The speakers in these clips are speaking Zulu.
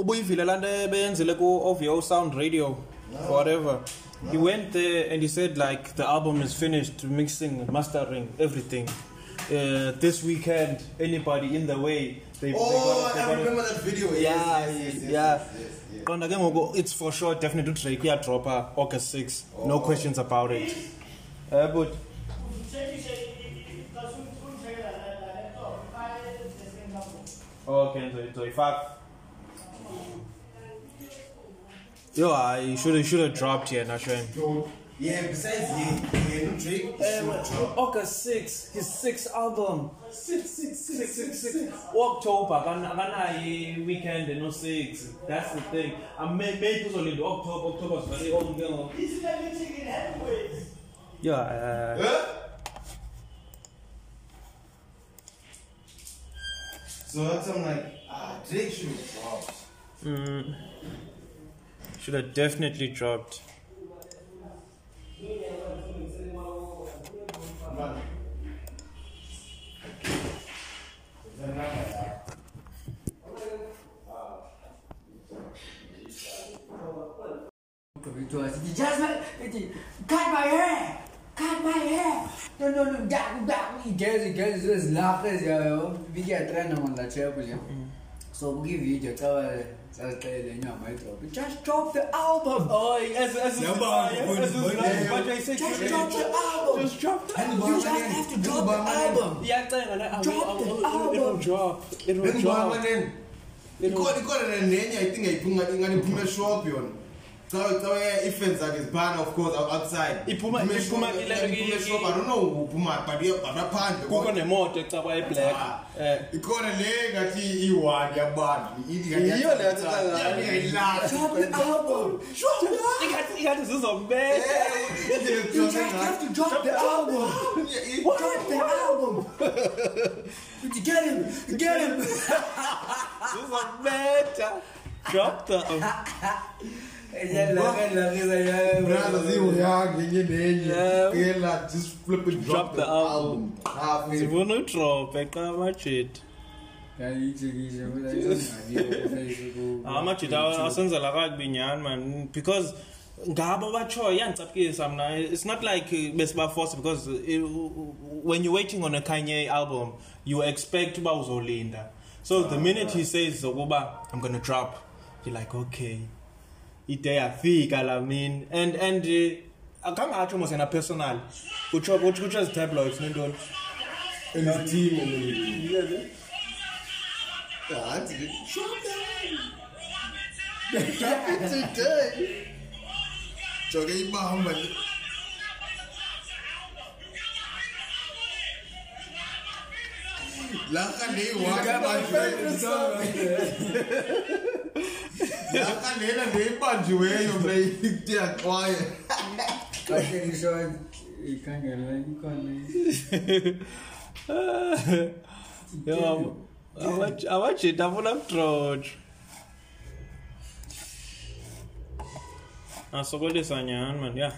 ubuyivile laa nto beyenzile ku-ovo sound radio whatever. He went there and he said like the album is finished mixing mastering everything. Uh, this weekend anybody in the way they, Oh, they gotta- they I gotta- remember that video. Yes, yeah yes, yes, yes, yeah. yes, yes, yes. qonda ke ngoku it's for sure definitely udrake uyadropha august 6 no Oh. questions about it. Uh, but okay ndizoyifaka yo hayi should should have dropped here nashweni Yeah, besides yeah, no Drake. Uh, August 6, his sixth album. Six, six, six, six, six. October, akanayi weekend no 6. That's the thing. I may maybe uzolinda October, October sivale onke ngoku. Yeah, uh, Huh? So that's I'm like, ah, Drake should have dropped. Mm, should have definitely dropped. Cut my hair, cut my hair. No no no, dak dak. Guys guys just laugh as ya. Video trend naman la chapel ya. So bugi video tawa sa tayo din yung may drop. Just drop the album. Oh, as as Just drop the album. Just drop the And You just have to drop the album. Yeah, I'm saying, I Drop the album. Drop. It'll Then drop. Ikhona ikhona nenye I think ayiphuma ingani iphuma shop yona. So so yeah, ifence zakhe ziphana of course outside. Iphuma- iphuma shop, ile- iphuma shop I don't know uphuma but yeah ngaphandle. kukho nemoto ecaba eblack Ah. eh ikhona le ngathi i-one yabantu ithi ngathi Yiyo le. Drop the album. ingathi ingathi zizobeka You just have to drop the album. Drop the album. Get him, get him. zizobetha drop the Brother, ziwuyanga enye nenye. Kela, just flip and drop, Drop the album. Ah, man. zifuna udrop eqa amajit amajit asenzela kakubi nyani man. Because ngabo batshoyo iyandicaphukisa mna it's not like besibaforce because uh, when you're waiting on a kanye album you expect uba uzolinda so the minute he says zokuba i'm gonna drop you're like okay. Ide yafika la mini and and uh, akangatsho mos yena personal kutsho kutsho kutsho ezi-tabloids nentoni And his team and everything. Laka le one Laka lena le ibanjiweyo mna ithi yaxwaye. Yo, amajit afuna kutrotshwa asokolisa nyhani man ya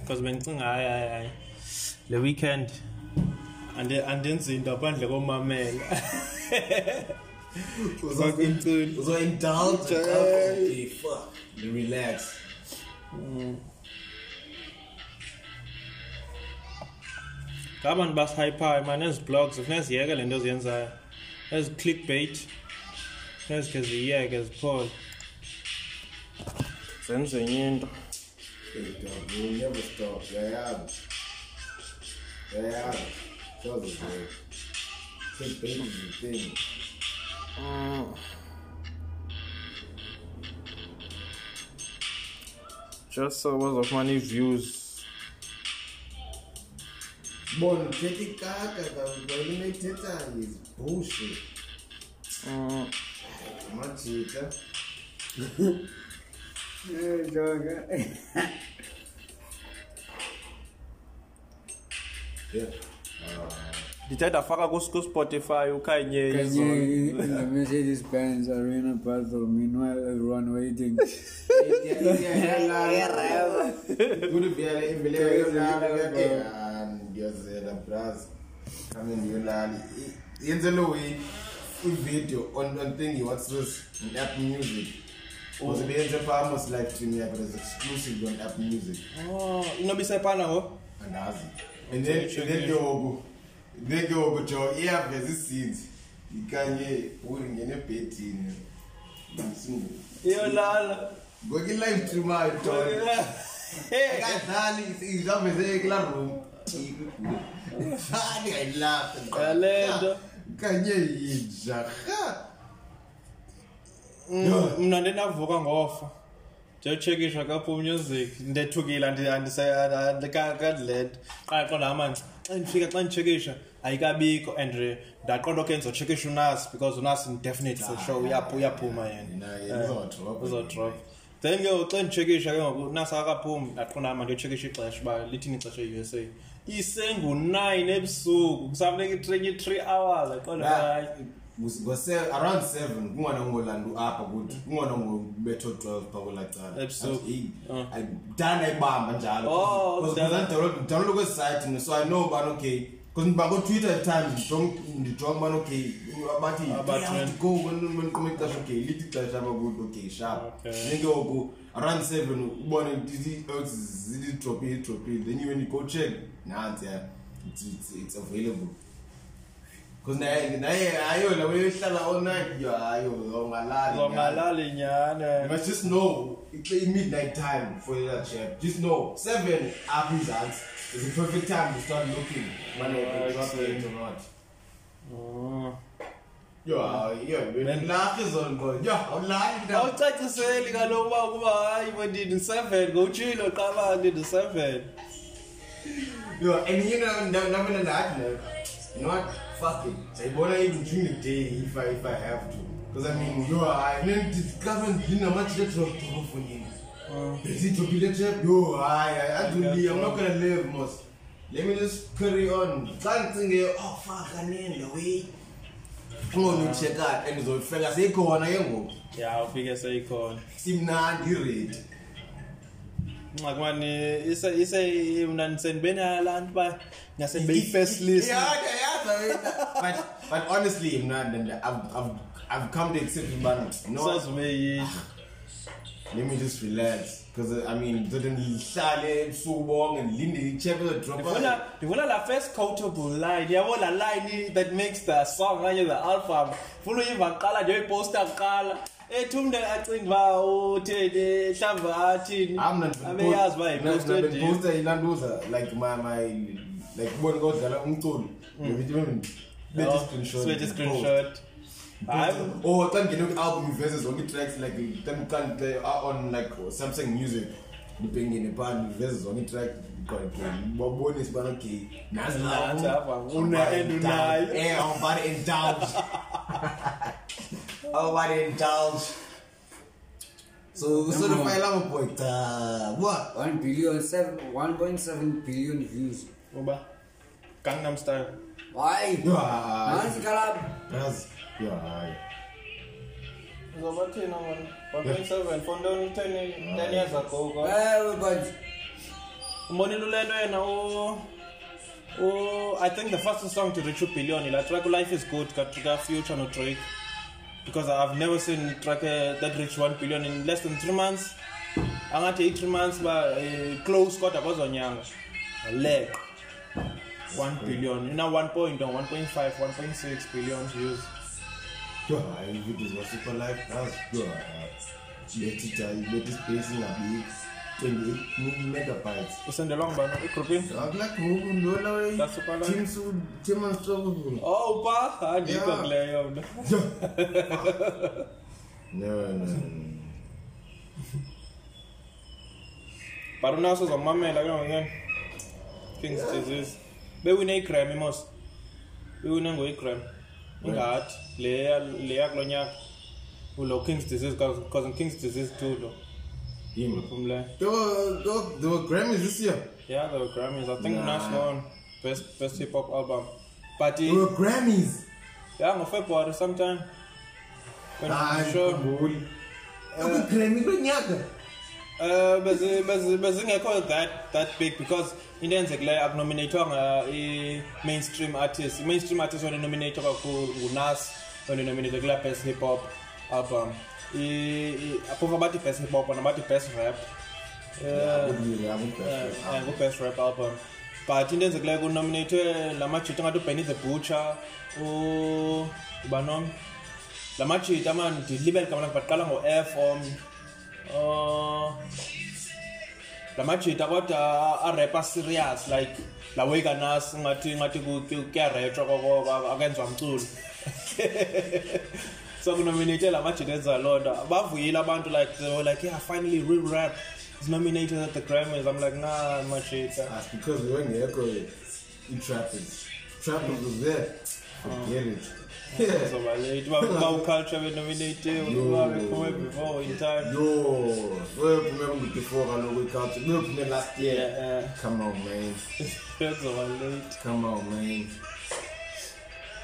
because bendicinga hayi hayi hayi le weekend. Andi- andenzi nto aphandle komamela Uzokucula. Uzo-indulge. Okay, fuck. Relax. ngabantu basihayiphayo man ezi blogs funeka ziyeke le nto ziyenzayo ezi clickbait funeka zikhe ziyeke ziphole zenze enye into Hey, dog, we'll never stop. Yeah, yeah. Yeah, Show the way. Take baby thing. just so bazofumana ii-views Bona uthetha ikaka kawule nayithethayo is bullshit. Mm, Amajita. Yeah. ndithe ndafaka kus- kuspotify ukanye the Mercedes Benz Arena battle. Meanwhile, everyone waiting. Kude vele ivele yolala ngiyazela braz. Kame ndiyolala. Yenze lo way. video on on thingy what's this on Apple Music. Was Oh. beyenze pha almost live stream yakhe was exclusive on Apple Music. oh inobisepana ngo andazi ke ngoku jo iyaveza iscenes ikanye ulingene ebhedini. Iyolala. Ngoku i-live stream ayo jo akadlali izaveze kula room. Dlali ayilapha Yalento. kanye yinja Mm, mna ndinavuka ngofa. Ndiyotshekisha kapho music ndethukile andikadlent qala qonda amanci xa ndifika xa nditshekisha ayikabikho and ndaqonda okhe ndizotshekisha unas because unas definitely for sure uyaphu- uyaphuma yena. Yena, yena. Eh, then ke ngoku xa nditshekisha ke ngoku unas akakaphumi ndaqonda ama ndiyotshekisha ixesha uba lithini ixesha e-u s a. Isengu-nine ebusuku kusafuneka itreni i-three hours aqonda hayi. Ngose around 7 kungona ngolanda apha kuthi kungona ngobetho 12 phakula cala Ebusuku. Uh. ayidana ayibamba njalo Oh, Because kudala. ngizandownload download kwesi site so i know bana okay because ngibako Twitter at times ndijonga bana okay abathi Aba "Hey, I have to go when come ixesha okay lithi ixesha abakuthi okay sharp Okay. then ke ngoku around 7 ubone zili drop it drop then you when you go check nansi yeah it's, it's available because naye naye ayo la weyohlala all night yo ayo ongalali zongalali nyane you must just know it's midnight time for that chef just know 7 up results is the perfect time to start looking when Oh, I see. it or not Mm. yo yo is on go yo awulali now awucaciseli kaloku uba ukuba hayi wendidi seven ngowutshilo qaba ndidi seven yo and you know now now when that you know what fuck it. Sayibona even during the day if i if i have to? Because i mean yo i mean discover ndinamathi drop drop for you Besijobile trap yo hayi aduli I'm not gonna live most let me just carry on. Ndicinge oh fuck anene le way. Ungona ucheck-out and uzofika seyikhona ke ngoku. Ya ufike seyikhona. Simnandi iready nxa kumani ise ise mna ndisendibeni lanto uba ngase ndibe yi-first list. Yeah, yeah, but but honestly mna I've I've I've come to accept what? sozume yiyo let me just relax because i mean ndizothi ndihlale ebusuku bonke ndilinde ichep ezodropa ndifuna ndifuna la first quotable line yabo la line that makes the song okanye the album. Funa uyiva kuqala nje uyiposta kuqala. Ethi umntu acinga uba utheni mhlawumbi athini abeyazi uba yiposta edini yiposta ilantuza like my my like ubone kodlala umculo bethi Oh, screenshot sibethi screenshot hayi. Or xa ndingene kwi-album iveze zonke ii-tracks like then kanti on like samsung music. Ndibhengene phaa ndiveze zonke ii-track babonise ubana okay nazi la una- and unayo. Eh, awubani indulge awubani indulge? So boy cha what? 1 billion, 7, 1.7 billion views. uba gangnam style. Hayi Nansi kalab. braz yo hayi Zoba thina man 1.7 for ntoni 10 10 years ago ka Eh, but umbonile ulento yena u u I think the first song to reach a billion la track life is good ka ka future no Drake because I've never seen track uh, that reach 1 billion in less than 3 months. Angathi 3 months ba eh, close kodwa kwazonyanga leq 1 billion. Ina 1 point or 1.5 1.6 billion views. Yo hayi ividiyo zikasuper life braz yo bethi ja bethi space ingabi 28 megabytes usendelwa ngubani egroupini akula group lona That's super life. team su team struggle oh upa andikho Yeah. kuleyo mna no no no but unaso uzamamela ke ngoku kings disease bewine igram mos bewine ngoyigram ingathi leya leya kulo nyaka ulo kings disease because kings disease too lo him phumle there were there were- there were grammys this year yeah there were grammys. I think Nah. nas won best best hip hop album but there he, were grammys yeah ngofebruary sometime when hayi sure ngikhumbuli grammy lonyaka Uh, bezi- bezi- bezingekho that that big because into enzekileyo akunominatwanga i-mainstream artist. I-mainstream artist onenominatwa kakhulu ngunas ondinominated kula best hip hop album. I- i- phofu abathi best hip hop nabathi best rap. Yeah, good, yeah, good eh, person. eh, ngu-best rap album. But into enzekileyo kunominatwe la majita angathi ubenny the butcher ubanom la majita man ndilibele gama lakhe baqala ngo-f om la majita kodwa arepa serious like la wekanas ngathi ngathi ku- ku- kuyaretshwa koko akenzwa mculo. so kunominate la majita enza loo nto bavuyile abantu like they were like yeah finally real rap is nominated at the grammys i'm like nah majita That's because we went there, trappers. Was there. Forget it. Yeah. zoba late bawuculture benominatiwe Yo. babephume before in time Yo, webephume before kaloku iculture. Bephume last year. yeah Come on, man. zoba late Come on, man.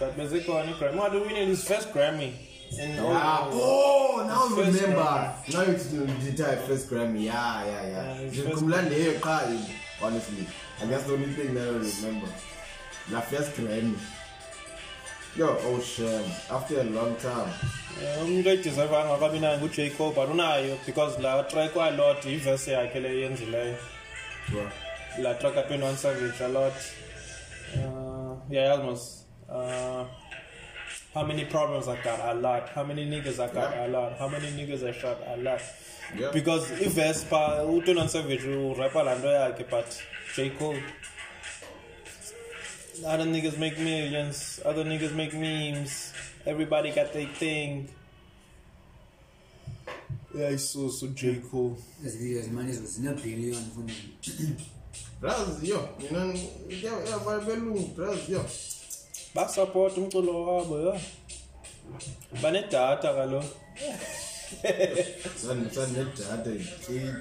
but bezikhona igrammy ungathi uwinile his first grammy in Yeah. Oh, now I remember. Now it's the entire first Grammy. Yeah, yeah, Yeah, yeah. Kumlande here, Kai, honestly. And that's the only thing that I remember. The first Grammy. Yo, oh shame. After a long time. Umntu ediserve angakabi nayo nguj but unayo because la track a lot ivesi yakhe le yenzileyo Yeah. la track ka-21 savage a lot uh, yeah almost uh, how many problems i got? A lot. How many niggas i got? Yeah. a lot. How many niggas i shot? A lot. Yeah. because ivesi pha u-21 savage urapa laa nto yakhe but j. Cole other niggas make millions other niggas make memes everybody got their thing. Yeah isusu j. Cole. Ezi video zimanizo zinebhiliyoni funini Braz, yo, you know, yeah, yeah, by Belung, Braz, yo. Basupport umculo wabo ya. Banedatha kaloku. Son, son, net data,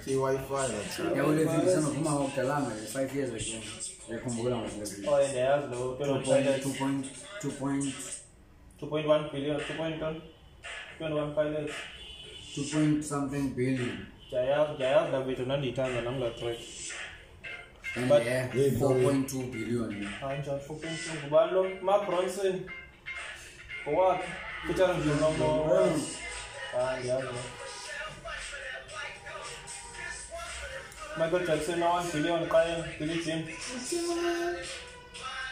K, Wi-Fi, that's right. yabo le video sanovuma wakudalanga five years ago video oye ndiyayazi lo 2.2 2.1 billion 2.1 21 pilots 2 point something billion. Ndiyayazi ndiyayazi la video ndandiyithanda nam laa track and But- yeah, Yeah, 4.2 billion. Anjani fukumsu ngubani lo mark bronson ngowakhe featuring njunomo ah ndiyazi lo michael jackson na-1 billion qaye billy jean.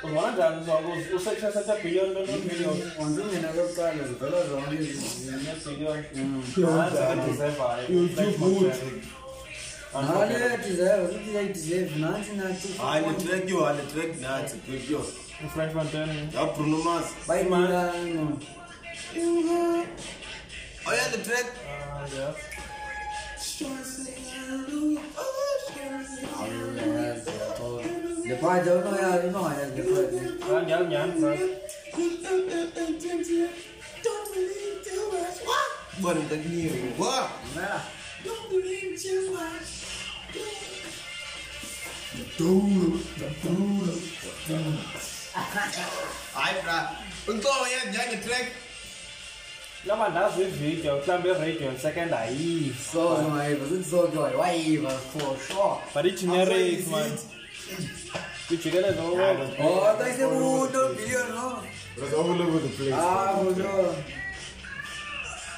Uzibona njani zonke usethesethe billion billion. wanzingena lokuqala zivela zonke izinto billion. Yayideserve nansi nathi Hayi, le track, yo, le track, a good, yo. French Montana. Yeah, Bruno Mars. bayibulano Oh, yeah, the track. Ah, yeah. le part unoyazi unongayazi le part Ah, nyal nyal, bro. Bora, tá aqui, Bora. Mela. Duro, duro. Ai, pra. Então, yeah, yeah, the track. Lama ndazi ivideo mhlawumbi iradio second ayiva so ungayiva sithi sonke wayiva for sure but i-generic man ijikeleza oh tayisekuto billion no That's all over the place. ah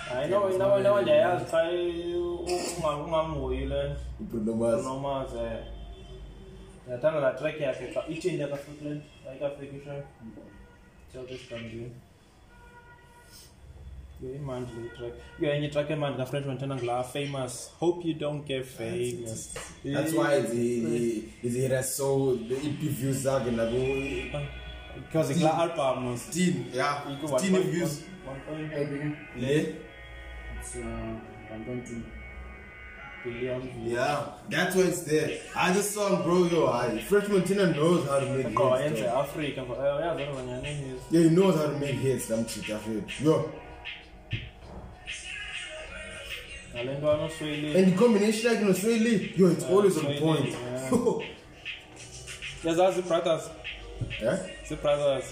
for sure hayi nawe ndiyayazi xa ungamhoyi le Bruno Mars. nomaze ndiyathanda laa track yakhe xa ithini yakafiki le ayikafikisha selthisikambi yo imandi le track yo enye itrack emandi kafrench montana ngulaa famous. Hope you don't get famous. That's why it's it has so the EP views are gonna go because kulaa album. was teen, yeah, teen views. hey billion Yeah, it's uh 1.2 billion yeah, that's why it's there. I just saw him, bro. Yo, I Fresh Montana knows how to make hits. though. afrika uyazi ngonyani Yeah, he knows how to make hits. Them shit, I feel. Yo, and the combination like in Australia, yo, it's always on Swahili, point. yeah. yazazi ii-brothers yeah, zii-brothers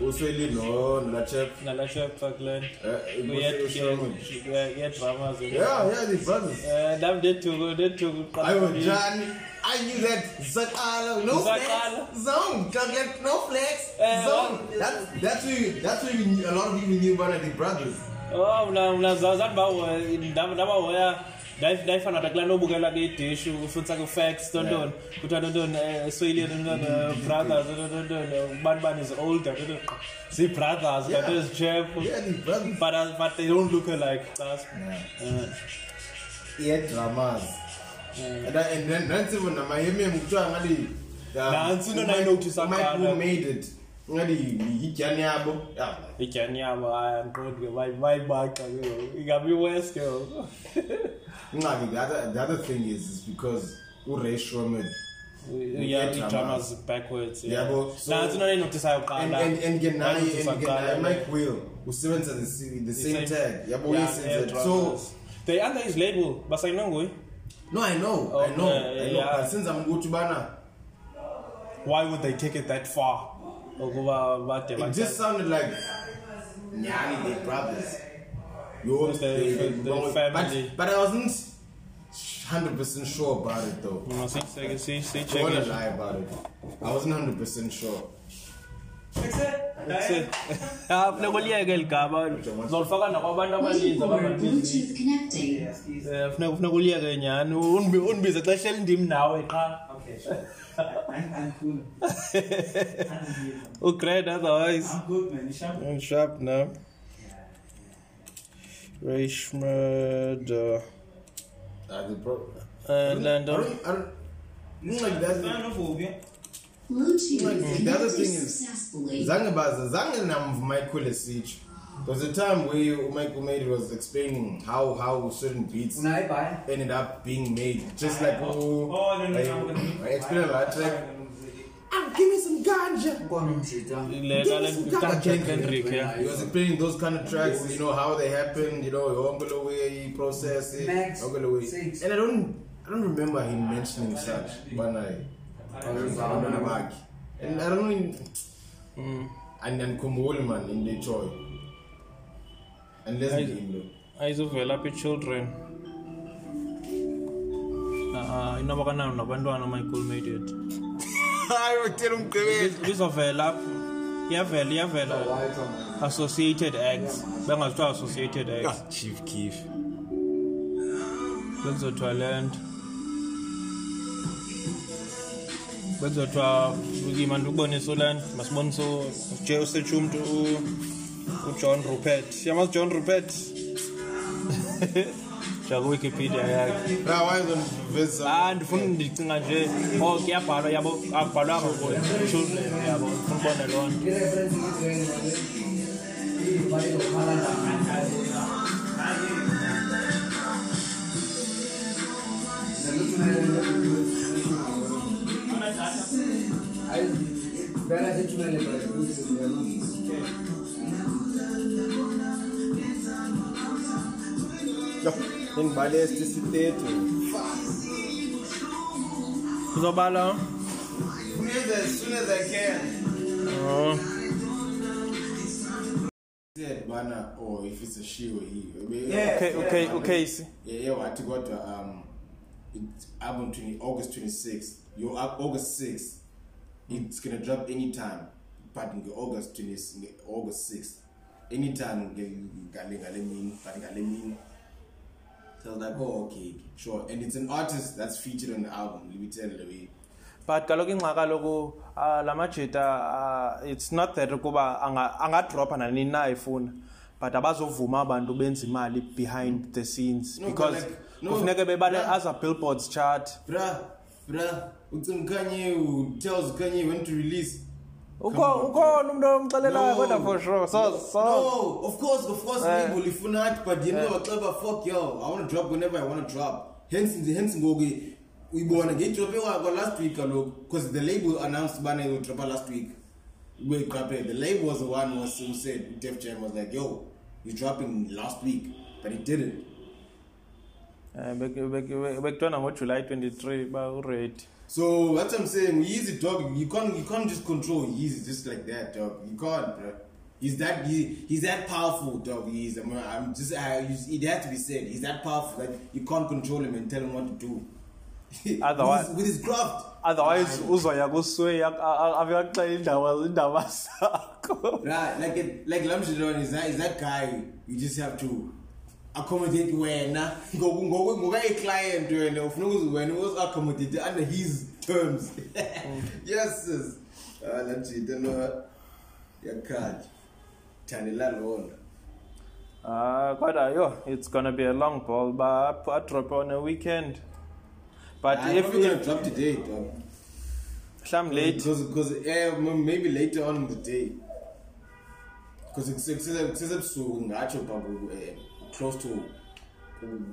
usweli no nolachep nalapha fakland Eh, uyedramas yeah yeah the brothers nam ndethuku ndethuku ayo njani I knew that Zakala, no flex, Zakala. zone, chocolate, no flex, Eh, zone. That's that's you, that's knew- a lot of people knew about the brothers. oh mna mna zathi ndabahoya ndayifana ta kulaa nto obukela ke idishu ufutsa ke facts tontoni kuthiwa tontoni sweli tontoni brothers tontoni ubani bani is older tontoni zii-brothers Yeah, the brothers. but, uh, but they don't look alike. Trust Yeah, dramas. And, then even my MM kuthiwa ngadi Nantsi into who made it. Ngadi yityani yabo. Ityani yabo hayi andikoti ke bayibaxa ke ingabi west ke Ngadi, the other the other thing is is because uRay Shromed yeah dramas. i-dramas backwards Yabo, nantsi into endayinotisayo and kuqala and and Ndayinothisa and yeah. Mike Will usebenza the same the same tag. Yabo Yeah, yeah, it. So they under his label basayinwe nguye no I know I know Okay, I know yeah. but since I'm ukuthi bana why would they take it that far ukuba bade It bathathe- just sounded like Nyani, they brothers. Yo, The- the- the but, family. but I wasn't hundred percent sure about it though. No, si- si- si- si- I don't check it. lie about it. I wasn't hundred percent sure. That's it. Ah, funeka uliyeke eli gama uzolifaka nakwabantu abaninzi abangabizi Bluetooth connecting. Eh, funeka funeka uliyeke nyhani Undibi- undibize xa hleli ndim nawe qha Okay. I'm, I'm cool. ugreat otherwise I'm good, man. Sharp? I'm sharp now Rashmad uh, Uh, the pro- and I then don't, I don't, you know, like that. Bluetooth The other thing is-. Zange baza, zange nam Michael Esich. There was a time where Michael made was explaining how how certain beats ended up being made, just like oh, Oh, no, no, I, no, no. I explained that like, ah, give me some ganja. Hendrick yeah He was explaining those kind of tracks, you know, how they happened, you know, yonke lo way process it, yonke lo way. And I don't, I don't remember him mentioning such, but I, abantwana bakhe. And I don't know, Mm. and and Kumbuli man in Detroit. And let's I- begin though. ayizuvela apha i-children uh, inobakanayo nabantwana michael made it Hayi utela umgqibeli. ibizovela apha iyavela iyavela. Associated acts. Bengazithiwa associated acts. Chief Keef. bekuzothiwa le nto bekuzothiwa ima ndikubonisa ule nto masibonise uje usetshe umntu ujohn rupert. Yamazi john rupert? jakwiwikipedia yakhe Ah, don't visa? ah ndifuna ndicinga nje. O kuyabhalwa yabo akubhalwanga children yabo ndifuna ubone loo nto. I-reference ngithi wena, ibhale Ngibale isiteto. uzobala As soon as I can. oh. Said bana or if it's a she or he. Yeah. okay okay okay Yeah, yeah, wathi kodwa um it's album 20 August 26th. Your up August 6th. It's gonna drop anytime. But in August 20 nge- August 6th. Anytime nge- ngale ngale mini, but ngale mini. So I was like, oh okay, sure. And it's an artist that's featured on the album, let me tell you the way. but kaloku ingxaki kaloku uh, la majita uh, it's not that ukuba anga- angadropha nanini na efuna but abazovuma abantu benza imali behind the scenes No, because like, no, kufuneke bebale yeah. as a billboards chart Bruh, bruh, ucing Kanye who tells Kanye when to release. Ukho- ukhona umntu omxelelayo kodwa for sure so so no, of course, of course, Eh. label if not, but you know, clever fuck yo. I want to drop whenever I want to drop. Hence, hence, ngogi. We wanna get drop it last week, because the label announced Bana will drop it last week. It. The label was the one was- who said Def Jam was like, yo, he's dropping last week, but he didn't. Eh, bek- bek- bek- bekuthiwa ngojuly 23 ba uready So that's what I'm saying. Yeezy dog, you can't you can't just control Yeezy just like that, dog. You can't, bro. He's that he, he's that powerful, dog. He's I'm, I'm just I, it has to be said. He's that powerful that you can't control him and tell him what to do. Otherwise- with, his, craft. otherwise uzoya kusway avekaxela indaba indaba zakho Right, like it, like Lamshidon is that is that guy you just have to accommodate wena. Ngoku ngoku ngoka a client wena ufuna ukuthi wena was accommodate under his terms. Yes sis. Ah Lamshidon no yakhaji thandela lona Ah, kodwa yo it's gonna be a long ball but I drop on a weekend. But Ah, if if drop today dog mhlam late. because because m- maybe later on in the day. Because kusesebusuku ngatsho babu eh, close to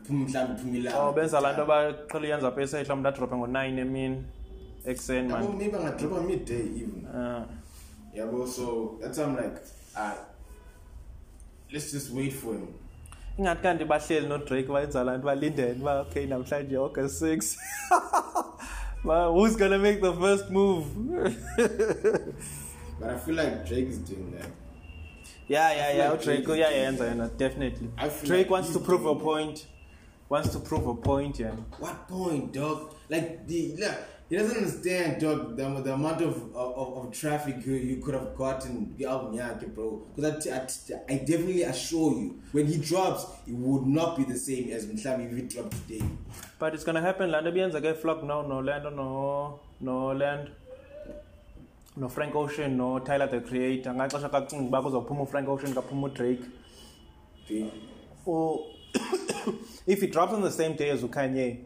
mhlawumbe uphuma ilanga oh benza laa nto baqhela uyenza apha esehla mntu adrophe ngo-nine emini ekuseni Yabo, man maybe angadropa midday even. Ah. yabo so that's i'm like ah let's just wait for him. Ingathi kanti bahleli nodrake bayenza laa nto balindele uba okay namhlanje august six. Ba- who's gonna make the first move? But i feel like drake is doing that. Yeah yeah yeah like udrake uyayenza yena definitely. Drake like wants to prove a point. Wants to prove a point yeah. What point dog? Like the look he doesn't understand dog the, the amount of, of, of traffic you, you could have gotten the album yake bro. Because I, I, I definitely assure you when he drops it would not be the same as mhlawumbe if he dropped today. But it's gonna happen. Laa nto biyenzeke flock no nolando no nolando no-frank ocean no-tyler the creator. Ngaxesha kacinga uba kuzophuma ufrank ocean kaphuma udrake. Okay? or if he drops on the same day as ukanye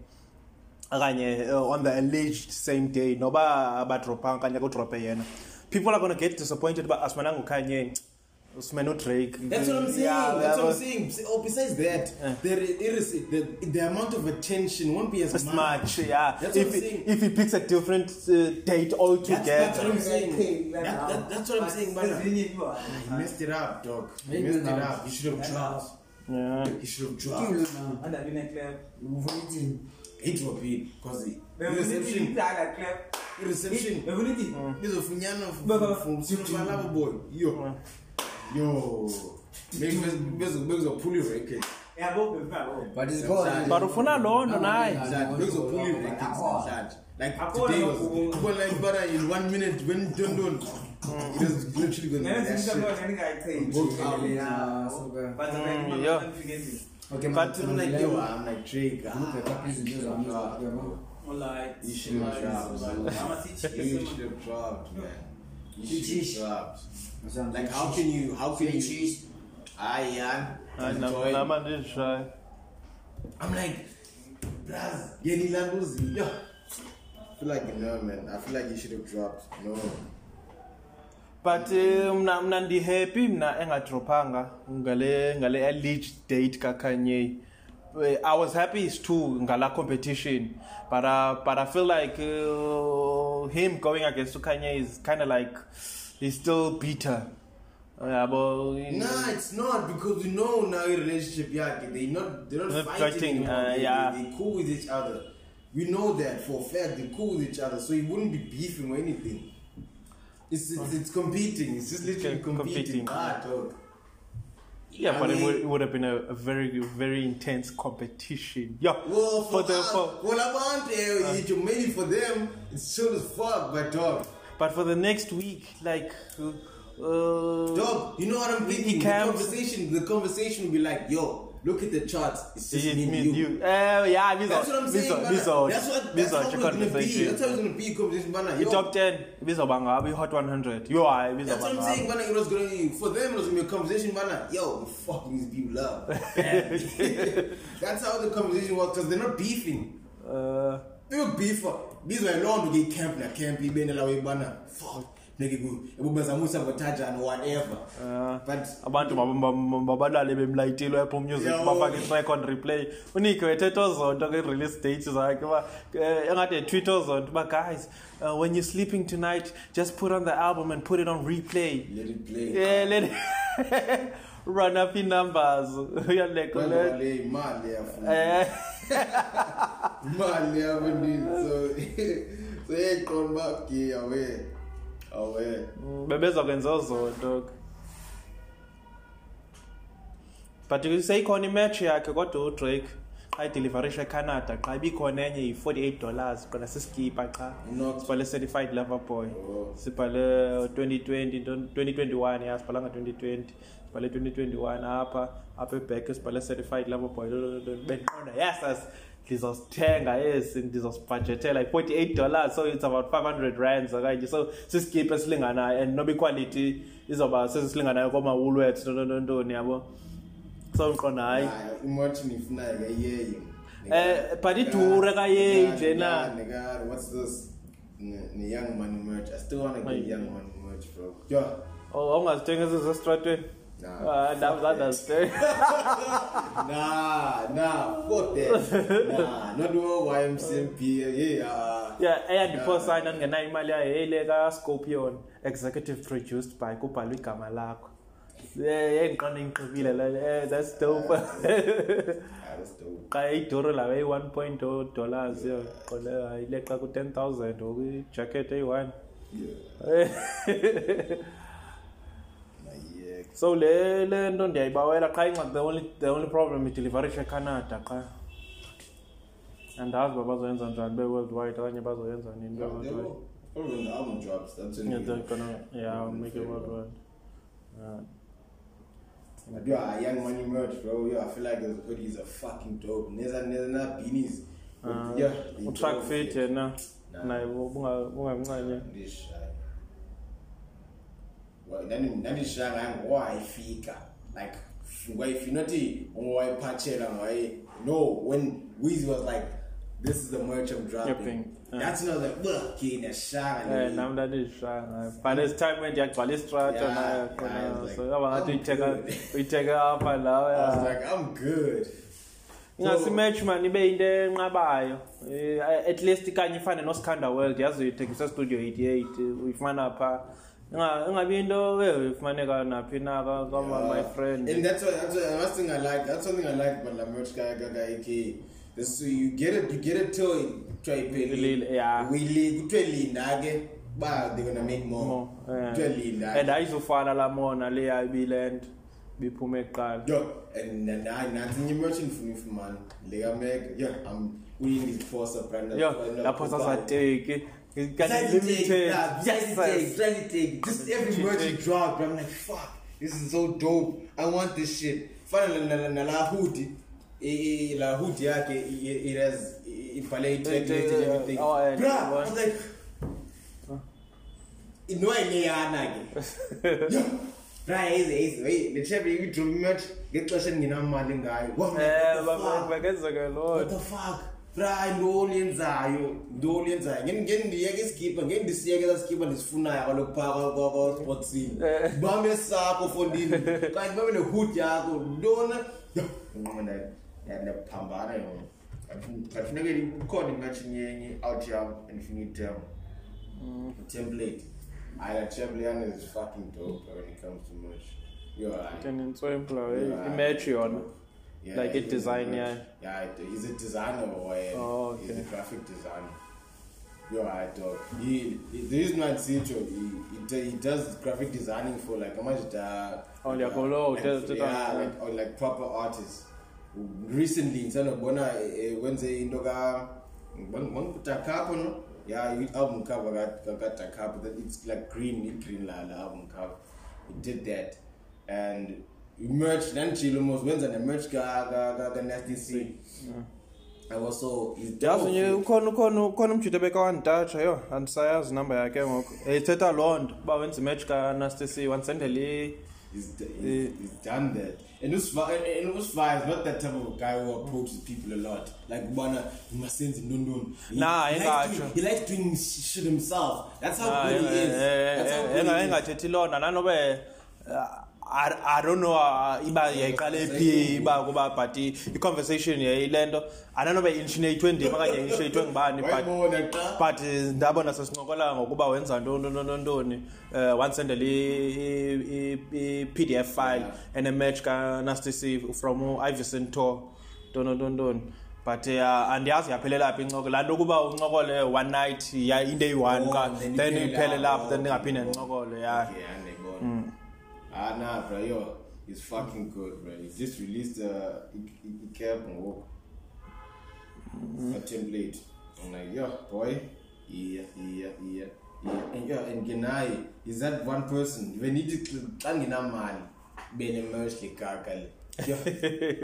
okanye uh, on the alleged same day noba abadropanga okanye kudrophe yena people are going to get disappointed uba asimananga ukanye. Simene udrake That's what I'm saying. Yeah, That's yeah, what I'm saying. Oh, besides that, there is the, the amount of attention won't be as, as much yeah That's if, what I'm he, saying. if he picks a different uh, date altogether That's, that's what I'm saying. That, that, that's what I'm saying, man. He messed it up, dog. He messed it up. He should have dropped. yeah. He should have dropped. na. Anda bine clap. Ufuna ithini? He dropped it because the reception, clap. reception. Bevunithi. Bizofunyana Baba. from Sinopalabo boy. Yo, yo. Maybe bezophula irecord. Yabo bevabo. But it's gone. but ufuna loo nto naye bezophula irecord namhlanje. Like today was couple like butter in one minute when don't. It was literally going to be that shit. Yeah, so good. But Mm, yeah. Okay, But I'm like, yo, I'm like Drake. Ah, at that piece of news I'm Drop, using. bro. Like, You should have dropped. You should have dropped, man. You should have dropped. Like, how can you? How can you? cheese? Ah, yeah. Andizishayi I'm like, bruh, Yenny Landozi. Yeah. I feel like no, man. I feel like you should have dropped. No. but uh, mna mna ndihappy mna engadrophanga ngale ngale alleged date kakanye Uh, I was happy too ngala competition but uh, but I feel like uh, him going against Kanye is kind of like he's still bitter uh, but Nah, it's not because you know now your relationship, yeah, they not they're not Not fighting, fighting, anymore. uh, they, yeah. they, they cool with each other. We know that for a fact. They're cool with each other, so it wouldn't be beefing or anything. It's it's, it's competing. It's just literally Com- competing. competing. Ah, dog. yeah I but it mean- would, it would have been a, a very very intense competition yeah Well, for, for the us, for, well, I want uh, maybe for them it's chill as fuck, but dog, but for the next week like uh, uh, dog, you know what I'm thinking? The conversation, the conversation will be like, yo, look at the charts. It's just me and you. you. Uh, yeah, these That's what I'm saying. these are that's what that's are how the it's gonna be. That's how it's gonna be. Conversation. The Yo, top ten are banga hot 100. You are these That's are what I'm saying, man. It was gonna be for them. It was gonna be a conversation, man. Yo, we fucking these people up. That's how the conversation was because they're not beefing. Uh, They were beef. These were long to get camp na camp. Ibene la we bana. Fuck. Sabotage and whatever. uh, But abantu mabalale bemlayitile apple music bafake track on replay unike wethetha ozonto ke-release date zakhe uba eh, engathi etweet ozonto uba guys uh, when you're sleeping tonight just put on the album and put it on replay let it play. yeah let it run up i-numbers le imali yafuna um imali yabantwini so so yeqonda uba ge awe awe. Bebezokwenza ozonto ke but seyikhona imatch yakhe kodwa udrake xa ideliverisha ecanada xa ibikhona enye yi-48 dollars qona siskipa xa Not- sibhale certified lover boy. Oh. sibhale 2020 nto- 2021 ya sibhalanga 2020 sibhale 2021 apha apha ebhek sibhale certified lover boy. Bendiqonda yes ndizosithenga esi ndizosibhajethela i-48 dollars so it's about 500 rands okanye. So sisikipa esilinganayo and noba iquality izoba sesilinganayo kooma-woolworths ntontoni yabo? So ndiqonda hayi. Imothi nifunayo ke iyeyo Eh, but idure kayeyi nje na. What's this? Ne- ne young money merch. I still want to get young money merch bro. Yo. Oh, awungazithenga ezisestratweni Nah. Ah, ndam zandazithenga nah nah fuck that. Nah not the ymcmp yeah uh, yeah. Eyandiphosa ndandingenayo imali yayo yeyile kascorpion executive produced by kubhalwe igama lakho yendiqonda ingiqibile le that's dope. Ah, that's dope. Xa iduru lawo eyi-one point o dollars yo. Qole hayi leqa ku-ten thousand okwijacket eyi-one yeah nah yeah. So le le nto ndiyayibawela qha incxaki the only, the only problem ideliverisha ecanada qha andazi uba bazoyenza njani be-worldwide okanye bazoyenza nini They be-worldwide will- probably when the album drops that's when Yeah, we- they're gonna yeah make it worldwide. Yeah. I do a young money merch, bro. Yo, I feel like those hoodies are fucking dope. Neza neza na beanies. But Uh, yeah, they utrack dope, fit yeah. yena Nah. naye bunga- bungamncanye This nani shanga ngwayifika. Like ngwayifinothi ngwayiphathela ngwaye. No, when Weezy was like this is the merch I'm dropping. Yeah. That's was like, "Look, kina shanga." Eh, nam ndandishanga but as time went yagcwala istrata Yeah, yeah, I khona was so like, yaba ngathi I'm uyitheka good. uyitheka apha lawo I was like, I'm good. ingasi match man ibe into enqabayo Eh, at least kanye ifane noSkhanda World yazi uyithengisa studio 88 uyifumana pha Inga- ingabi into eh, ifumaneka naphi na ka- kama my friend And that's what that's what that's thing I like. That's something I like about La Merch Guy Gaga AK. This so you get it you get it till try Lil- yeah. We leave kuthiwe linda ke ba they're gonna make more. More, eh. Kuthiwe linda. and ayizufana la mona leya ibiland biphume kuqala Yo, and and I nansi nye merchant for me for man. Lega meg. Yeah, I'm winning this force of brand. yo lapho sasateki kanti limited yes sir. Just every merch you drop, I'm like, fuck, this is so dope. I want this shit. Finally, na la hoodie. Eh, eh, la hoodie yake it has it palette It, and everything. Bruh, I was like, ino ileyana ke. You drop merch. ngexesha endinamali ngayo. What the fuck? Bakenzeke loo what the fuck bra ntoni yenzayo ntoni yenzayo ngeke ngeke ndiyeke isikipa ngeke ndisiyeke esikipa ndisifunayo kaloku phaa kwasportsini Eh. bame sakho fondini kanti babe nehood yakho. Ntoni ndiyaphambana yona. Kafuneke kukhona imatshi nyenye out yam endifuna item template. Hayi la template is fucking dope when it comes to merch. You're right ndinintswempla Yeah. imatch yona. Yeah, Like a he's design, yeah. Yeah, it- he's a designer or a, Oh, he's okay. a graphic designer. You're right, dog. He, he the reason why it's Citro, he, he, he does graphic designing for like how much uh, Oh, yeah, uh, Kolo, like, does- does- yeah, yeah. like, or like proper artists. Recently, instead of Bona, when they in Doga, one Takapo, no? Yeah, you album cover got got got Takapo. That it's like green, it green la la album cover. He did that, and merch. Most wins and the merch got got the nasty C. And also, he's yazi nje ukhona ukhona ukhona umjito bekawandatsha yho andisayazi inamba yakhe ngoku ithetha loo nto uba wenza imatch kanasty c wansendela i- He's, he's, he's done that. And Usfa, and, and Usfa is not that type of guy who approaches people a lot. Like, Bana, you must send him, no, no. He, Nah, you. he likes doing sh- shit himself. That's how good he eh, is. eh, eh, is. engathethi loo nto nanobe I, I don't know uh, iba yayiqale phi iba kuba but i- i-conversation yayilento i don't know uba initiatwe ndim okanye initiatwe ngubani but but eh, ndabona sesincokola ngokuba wenza ntoni ntoni ntoni um wansendela i-p d f file enematch kanasty c from u-ivison tour ntoni ntoni ntoni. But uh, andiyazi yaphelela phi incoko laa nto ukuba uncokole one night ya into eyi-one Oh, ka then then iphele iphele lapho. lapho then ndingaphinde ndincokole ya. And go. Ah, nah, bro, yo, it's fucking good, bro. He just released a uh, cap and walk a template. I'm like, yo, boy, yeah, yeah, yeah, yeah. And yo, and Genai is that one person. When need to tangina man, bene merch le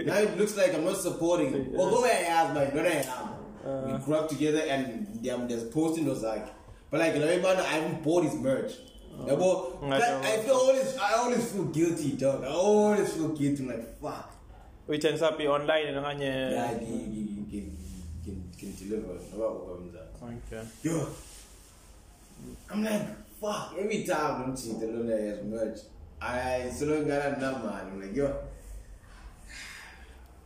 now it looks like I'm not supporting. Although I am, but not I am. we grew up together, and um, there's posting was like, but like, everybody, I haven't bought his merch. Yeah, but I that- don't- I feel always, I always feel guilty, dog. I always feel guilty. I'm like, fuck. uyithengisa phi online okanye Yeah, I can, can, can, can deliver. About what comes out. okay Yo, I'm like, fuck. Every time I'm seeing the Luna has merch, I still don't got enough man. I'm like, yo.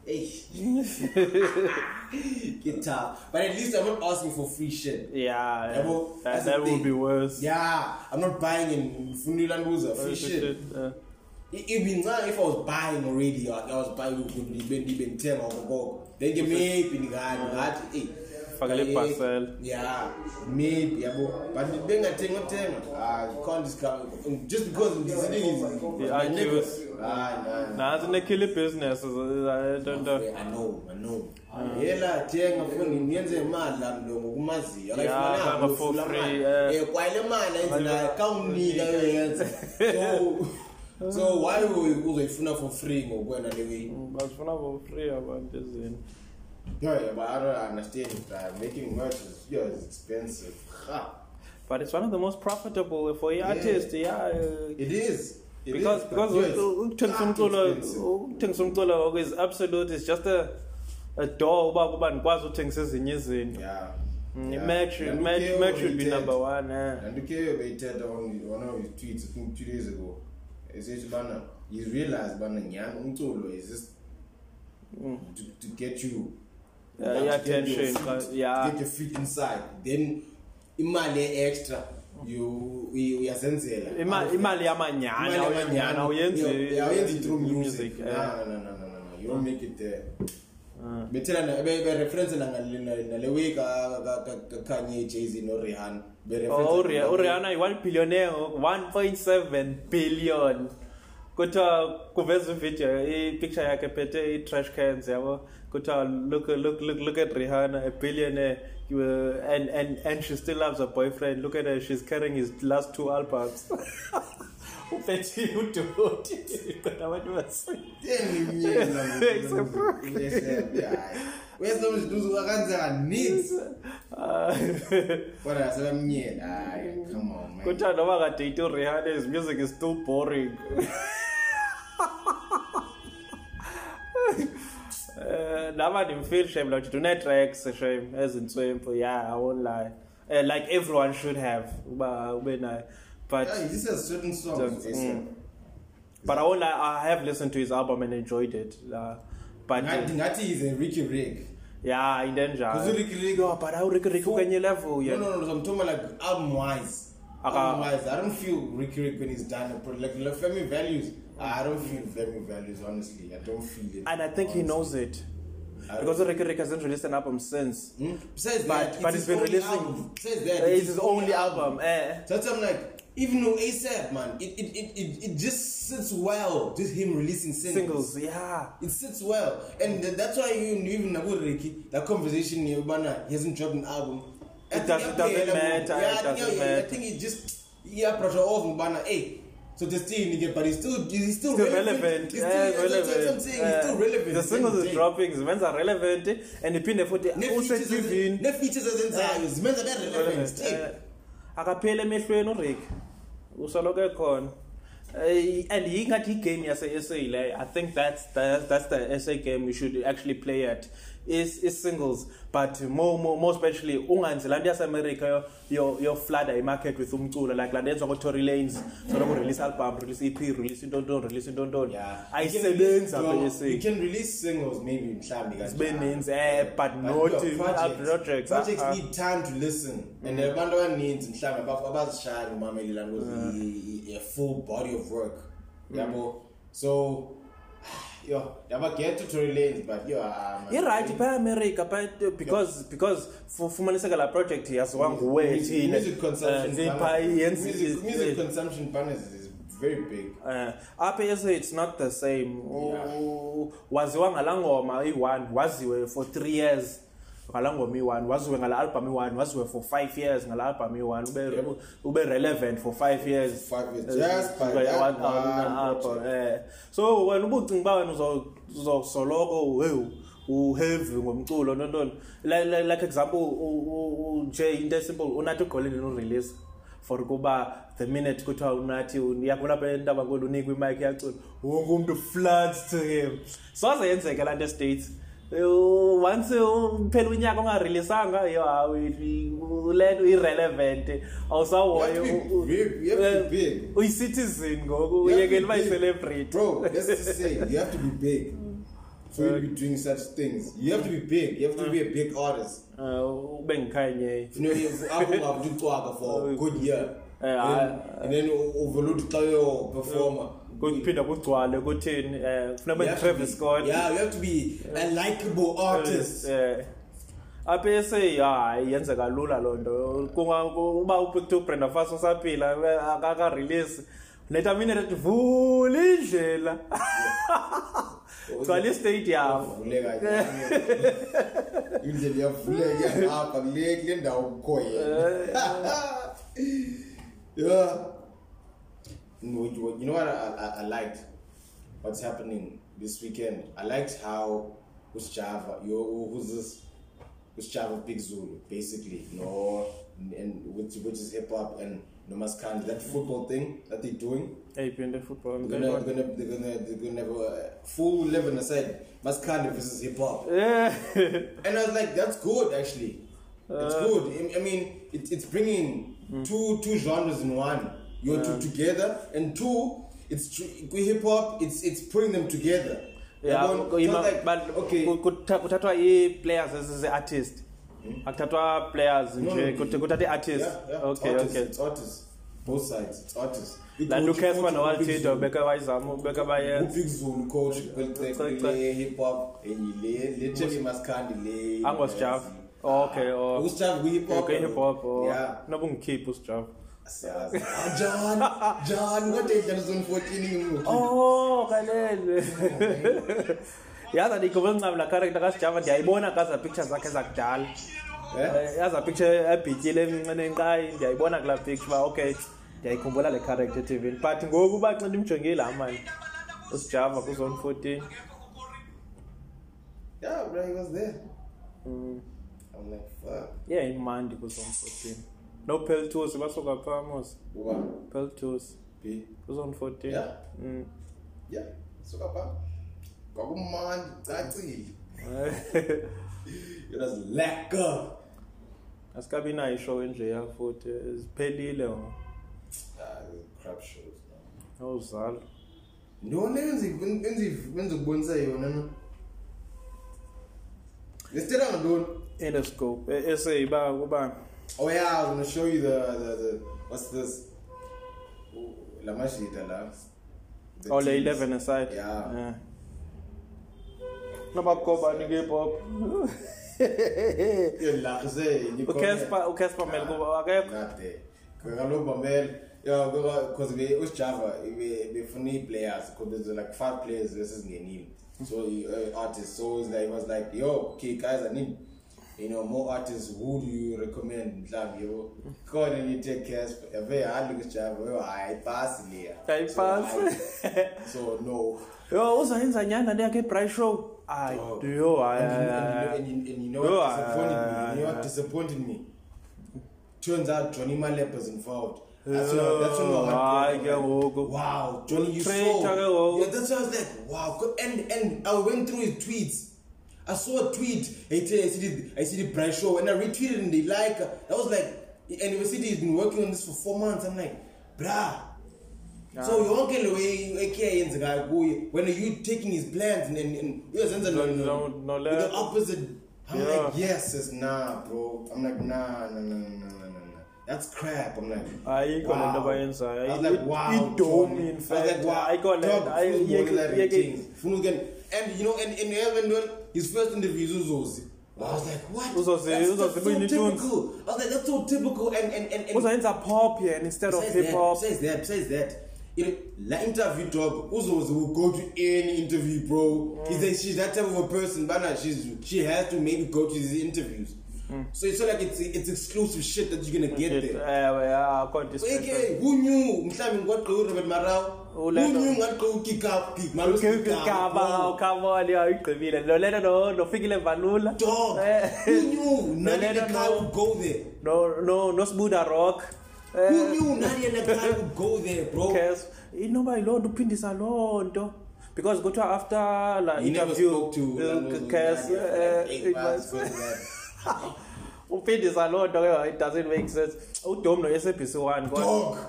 Hey, get tough. But at least I'm not asking for free shit. yeah, Yeah, well, that, that would thing. be worse Yeah, I'm not buying in Fundilanduza free shit. uh, It it means now if I was buying already, like I was buying with Liben Liben Tem or Go, then you maybe in the guy, hey. Fakele parcel. Yeah, maybe, yeah, but but the thing I think what time, ah, you can't discount just because the city is The argues. Ah, nazi nekhile business I don't know. I know, I know. Yela thenga fundi niyenze imali la mlungu kumaziyo Yeah, kanga for free, eh. eh kwale mali ayizina kawunika yoyenza so so why uzoyifuna for free ngokwena le way? Basifuna for free abantu izinto yeah yeah, but I don't understand that making merch is yeah it's expensive. Ha. But it's one of the most profitable for a artist yeah uh, it is. Because is, because yeah, ukuthengisa umculo ukuthengisa umculo is absolute it's just a a door uba kuba ndikwazi uthengisa ezinye izinto. Yeah. Mm, yeah. match Nanduke match match should be number one eh. Nanduke bayithetha on one of his tweets I think two days ago. Esithi bana you realize bana nyanga umculo is just to, to get you. Yeah, yeah, attention, feet- yeah. get your feet inside. Then imali extra you uy- uyazenzela Ima- imali yamanyana Imali awuyenzana yamanyana. awuyenzi Yeah, awuyenzi through music music no eh. no no no no no you don't make it there Ah. bethela na be be reference na ngale nale week ka ka- ka ka- Kanye Jay-Z no Rihanna be reference Oh, na- Uri- urihanna yi-one billionaire ngoku 1.7 billion kuthiwa kuveza ividiyo ipicture yakhe ephethe i-trash cans yabo kuthiwa look, look, look, look at rihanna a billionaire you, uh, and, and, and she still loves her boyfriend. Look at her she's carrying his last two albums. Uphethe udoti kodwa abantu kanzeka needs. Ah, kodwa sebemnyela hayi come on man. Kuthiwa noma kadate urihanna his music is still boring. Uh, lava ndimfeel shame like tune-tracks shame ezintswempu yeah i won't lie. Uh, like everyone should have uba ube nayo. But Yeah, this has certain songs mm. but i won't lie i have listened to his album and enjoyed it uh, but ngathi uh, is a Ricky Rick yeah into enjalo Because Ricky Rick Yo, but awurikirik kwenye level no yeah no no I'm talking about like album wise Aka- album wise I don't feel Ricky Rick when he's done like family values I don't feel family values honestly I don't feel it and i think he honestly. knows it I because Ricky Rick hasn't released an album since Hmm? Besides But- that, but it's he's been releasing- album. Besides that, Uh, it's his only album eh So I'm like, even though ASAP, man, it it, it, it it just sits well. Just him releasing singles. singles yeah It sits well, and th- that's why you even about Ricky, that conversation here, Bana, he hasn't dropped an album. It think does- yeah, it doesn't matter, Yeah, it doesn't yeah, yeah, I matter. think it just yeah pressure off Bana. Hey, so the still nigga, but he's still he's still, still relevant. He's Yeah, still, that's what relevant. I'm saying. Yeah. He's still relevant. The singles is dropping, zimenza relevant and iphinde futhi usetivini ne features azenzayo zimenza be relevant still akapheli emehlweni urick usoloko ekhona Eh, and yingathi igame yase-sa leyo i think that's, that's, that's the sa game we should actually play at is is singles. But more more, more especially unganzi lanto yaseamerica yo yo yo flood imarket with umculo like lanto yenziwa ngotory lanes so loku release album release ep release intontoni release intontoni Yeah. ayisebenzi apha You yesi can release singles maybe mhlambi zibe ninzi eh but not projects projects uh, need time to listen. And abantu abaninzi mhlawumbi abaf- abazishayo ngumameli laa nto i- i- a full body of work. Yabo? So yo yaba get to Tory lanes but yo ah, man. irayithi phaa america but because because fu- fumaniseka laa project yaziwa nguwe Music- thina music consumption Eh, zipha ban- yenzi- music- music eh, consumption banners is very big. Eh, apha yese it's not the same. Yeah. U- waziwa ngalaa ngoma iyi-one waziwe for three years. Ngalaa ngoma iyi-one waziwe ngala album iyi-one waziwe for five years ngala album iyi-one ube, Yep. ube relevant for five years. Five years, Eh, just by by that one- one one album, project. eh. so wena ubucinga uba wena uzo- uzosoloko hey uheavy ngomculo nontoni like, like, like example u- u- u- nje into esimple unathi ugqolile urelease for kuba the minute kuthiwa unathi uyabona apha entabankulu unikwa imike yacula wonke umntu floods to him. Soze yenzeke laa nto estates Uh, once uphela unyaka ungareleasanga yo hayi le nto irrelevant You you be big. uyicitizen ngoku You uyekela uba yicelebrate Bro, let's just say you have to be big for you to be doing such things. You have to be big. You have to be a big artist. Uh, ube ngikhanye You to talk for a good year, Eh, and, I- and then overload the performer. Kuphinda kugcwale kuthini You have to Travis Scott. Yeah, you have to be a likable artist. eh apha ese hayi yenzeka lula loo nto. Uba ukuthiwa ubrenda fast usaphila akakarelease. Leta minute ethi vula indlela. Gcwala istadium. Uvuleka indlela iyavuleka iyahamba kule ndawo kukho yena. Yeah. No, you you know what I, I, I liked what's happening this weekend I liked how who's Java yo who's this who's Java Big Zulu basically no and which which is hip hop and no Maskandi that football thing that they're doing eyiphinde football they're gonna, they're gonna, they're gonna, they're gonna have a full 11 aside. Maskandi versus hip hop. Yeah. And I was like, that's good actually. It's Uh, good. I- I mean, it, it's bringing two two genres in one. You're two together, and two, it's tr- hip hop. It's it's putting them together. Yeah, ima- like, okay, ku- kutha- kuthathwa akuthathwa players No, nje no, kut- kuthathwa ii-artist yeah, yeah, okay artists, okay It's artists. Both sides. It's artists. laa nto ucasper nowaltito beke wayizama beke bayenza Big Zulu coach, hip hop, le le Chevy Maskandi le. angosjaf okay Usjaf ku hip hop. okay hip hop or Yeah. noba ungikhiphe usijaf Siyazi. Ah, John, John, what is that zone 14 ngimukhipha? oh kalele yaza ndiyikhumbula ncam laa character kasijava ndiyayibona kaza picture zakhe zakudala Eh? Eh, yaza picture ebhityile emncinci enkqayi ndiyayibona kulaa picture uba okay ndiyayikhumbula le character etivini but ngoku uba xa ndimjongile laa mani usijava kuzone 14 Yeah, bro, he was there. Mm. I'm like, fuck. yeah imandi kuzone 14 no peltos basuka phaa mos What? peltos B. kuzone 14 Yeah. Mm. Yeah. Suka pha. Kwakumandi, cacile. It was lekker. asikabi nayo ishow enjeya futhi ziphelile ngo Ah, crap shows. man. awuzalo Ntoni enzi enzi enzi kubonisa yona no? Lesitela ngantoni? endoscope ese iba kuba Oh yeah, I was gonna show you the the, the what's this? La mashita la. The oh teams. 11 aside Yeah. Yeah, la ze ukespa ukespa mel kuba akekho. Kaloku Bamel, yeah, because we usijava we befuna ii-players because there's like five players esezingenile so uh, artists so like, was like yo okay guys i need you know more artists who do you recommend mhlawumbi yebo khona nithe casp yabe hali kusijava yo hayi pasi leya Ayipasi. So, no yo uzayenza nyanda ndiyakhe ibri show ayi Oh. yo you- and, you- and, you- and you know what disappointed me? uh, You know what disappointed me? Turns out Johnny Malep was involved. That's what, that's what heart ke ngoku. Wow, Johnny, you Traitor saw. Yeah, that's why I was like, wow. And and I went through his tweets. I saw a tweet. I tell I see the I see the Bright Show and I retweeted and they like. That was like, and University has been working on this for four months. I'm like, bruh. So yonke le way ekhe yenzeka kuye when you taking his plans and and, uyozenza no, no, No- no the opposite I'm Yeah. like yes it's nah bro I'm like nah nah nah nah nah nah nah that's crap I'm like Ayikho le nto abayenzayo. I was like wow Tony. in I was fact. like wow Ayikho le dog, nto. Ay- funa yeke- ukubona la and you know and and when his first interview is uzozi I was like what Uzozi- Uzozi typical I was like that's so typical and and and, and uzoyenza pop yena instead of hip that, hop besides that, besides that, you know, la interview dog, Uzozi will go to any interview, bro. He's like, she's that type of a person, but nah, she's she has to maybe go to these interviews. So it's not like it's it's exclusive shit that you're gonna get there. ewe ya akho disrespect. Okay, who knew? Mhlawumbe ngwaqo Robert Marau. Who Uleto- knew ngaqo kick up kick Marau Kama, come on, awuyigqibile lo lento no nofikile vanula Dog. Eh. Nakai no- would go there? no no nosibuda rock Eh, Who knew Nadia Nakai would go there, bro? Kes inoba yiloo nto uphindisa loo nto because kuthiwa after la He never interview spoke to eh, it was- uphindisa loo nto ke it doesn't make sense. Udom no-sabc one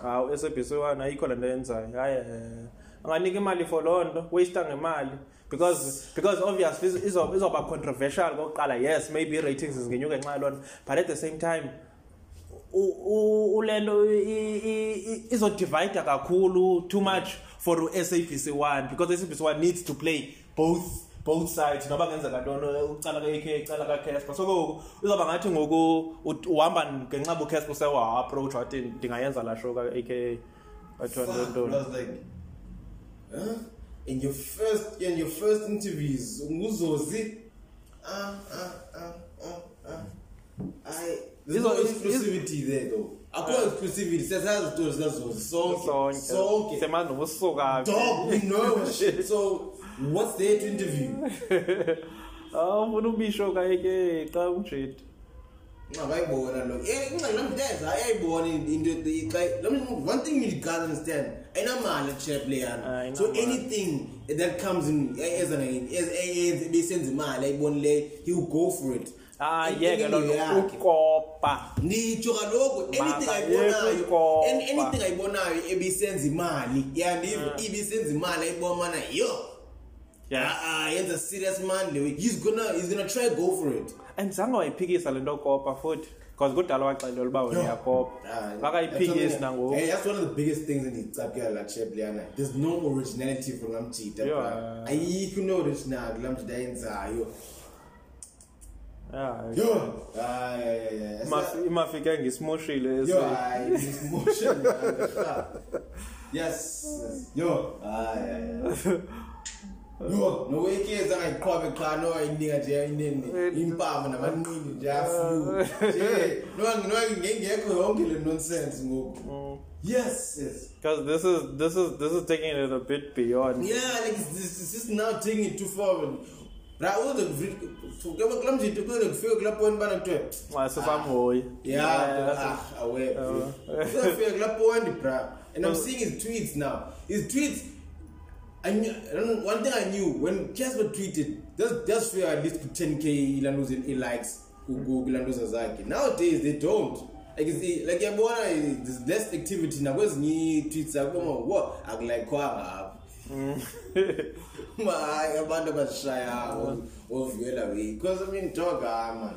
hawu u-sabc one ayikho le nto yenzayo. Hayi eh, anganika imali for loo nto waster ngemali. Because because obviously izo- izo- izoba controversial kokuqala yes maybe i-ratings zingenyuke ngenxa yaloo nto but at the same time u- u- ulento i- i- i- izodivide kakhulu too much for u-sabc one because sabc one needs to play both both sides noba kenzeka ntoni ucala ka-ak ucala kacasper. So ngoku uzawuba ngathi ngoku uhamba ngenxa bucasper sewa-approach wathi ndingayenza laa show ka-aka bathiwa Fuck, ntoni? I was like, huh? In your first, in your first interviews, Nguzozi, uh, uh, uh, uh, uh, I, there's no exclusivity there though. Akho exclusivity, siyasazi izitori zikaZozi, sonke, sonke. semazi nobusuka Dog, we know. So, what's there to interview? awufuna ubisho ka-ak xa umjeti Ngakayibona lo. Eh, ngingalamdeza ayayibona into me one thing you gotta understand. Ayinamali chair player. Ayinamali. So anything that comes in as an as besenza imali ayibonile he will go for it. ayeke loo Into nto ukopa nditsho kaloku anything ayibonayo anything ayibonayo ebisenza imali yandiva ibisenza imali ayibona yo Yeah. ah ah, yenza serious money he's gonna he's gonna try go for it and zange wayiphikisa le nto kopa futhi because kudala waxelela uba wena uyakopa Ah, akayiphikisi nangoku Hey, that's one of the biggest things in Itsapia la Chebliana. There's no originality from. Yeah. Ayikho no original Lamchita yenzayo. Yeah. Yo. Ah, yeah, yeah, yeah. Imafi- imafike ngisimoshile Yo, esi- I this motion. ah, Yes. yes. Yo. Ah, yeah, yeah. Yo, no way kids angayiqhwabe cha no ayinika nje inini impama namanini nje afu. Nje no no ngengekho yonke le nonsense ngoku. Yes, yes. because this is this is this is taking it a bit beyond Yeah, like it's, it's just now taking it too far. The kama kula mjitu kule kufika kula point bana kutwe. xa sisamhoyi Yeah, ah, away. Kufika kula point, bra. And I'm seeing his tweets now. His tweets. I knew, I don't know, one thing I knew when Casper tweeted, that's that's fair at least put 10k Ilanu's in, in likes Google Ilanu's Azaki. Nowadays they don't. Like it's like yabona there's less activity now. Where's new tweets are come what? I like kwanga. My abantu abashaya ovela we because I mean dog ah man.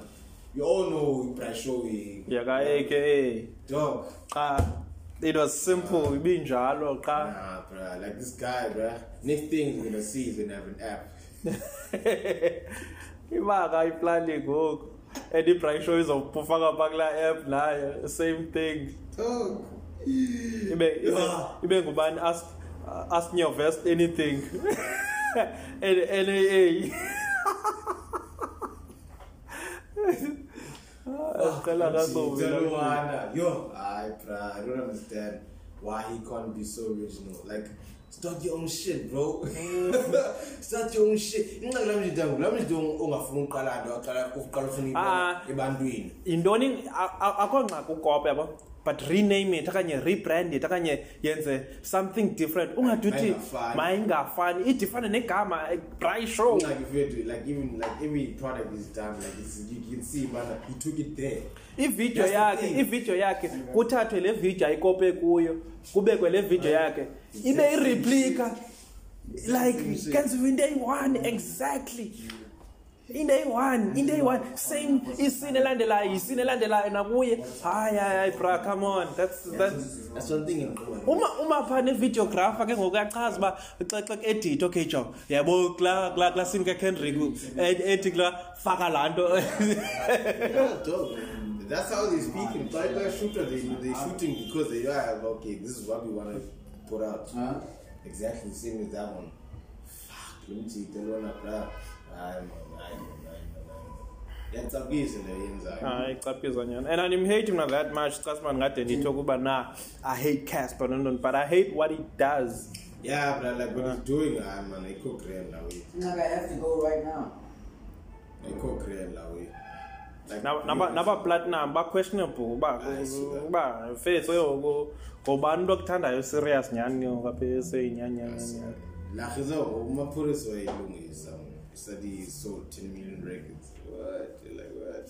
You all know Brasho we yaka-aka dog. xa it was simple ibinjalo xa Nah, bruh. Like this guy, bruh. Next thing you're gonna see is gonna have an app. ibaka iplani ngoku and ibrashow izofaka pha kulaa app nayo same thing Dog. ibe ibe ibe ngubani ask ask your vest anything and NAA Qala kakubi Tell la- me why. Yo, I, bruh, I don't understand why he can't be so original. Like, start your own shit, bro. start your own shit. Inga la mjita, la mjita ungafuna uqala nto, aqala uqala ufuna Ah. ibona ebantwini. yintoni a- a- akho ngxaki ukopa yabo but rename it okanye rebrand it okanye yenze something different. Ungathi uthi Mayingafani. idifane negama bry show. Like you like even like every product is done like it's, you can see man he took it there. the yakhe ividiyo yakhe kuthathwe le vidiyo ayikope kuyo kubekwe le vidiyo yakhe. Ibe ireplika like kenziwe into eyi-one exactly. Into eyi-one into eyi-one same isini elandelayo isini elandelayo nakuye hayi hayi bra come on that's, that's That's one thing in common. uma uma phaa nevideographer ke ngoku uyachaza uba xa xa edit okay jo yabo kulaa kulaa kulaa sini kakendrick ethi kulaa faka laa nto Yeah, dog. That's how they speaking. Like a shooter, they they shooting because they are okay. This is what we want to put out. Huh? Exactly the same as that one. Fuck, let me see. Tell one up there. I'm, I'm, That's a piece in the inside. hayi caphiza nyana and andimhate mna that much xa sima ndingade nditho ukuba na i hate casper nontoni but i hate what he does Yeah, but like what he's doing, I'm man. I cook real now. Like I have to go right now. I cook real now. Like Na- naba- nabaplatinum ba-questionable uba uba face oyoku ngobani umntu okuthandayo serious nyhani ngapha eseyinyanyanyanya Like is umapurisa wayilungisa. Said he sold 10 million records. What? You're like what?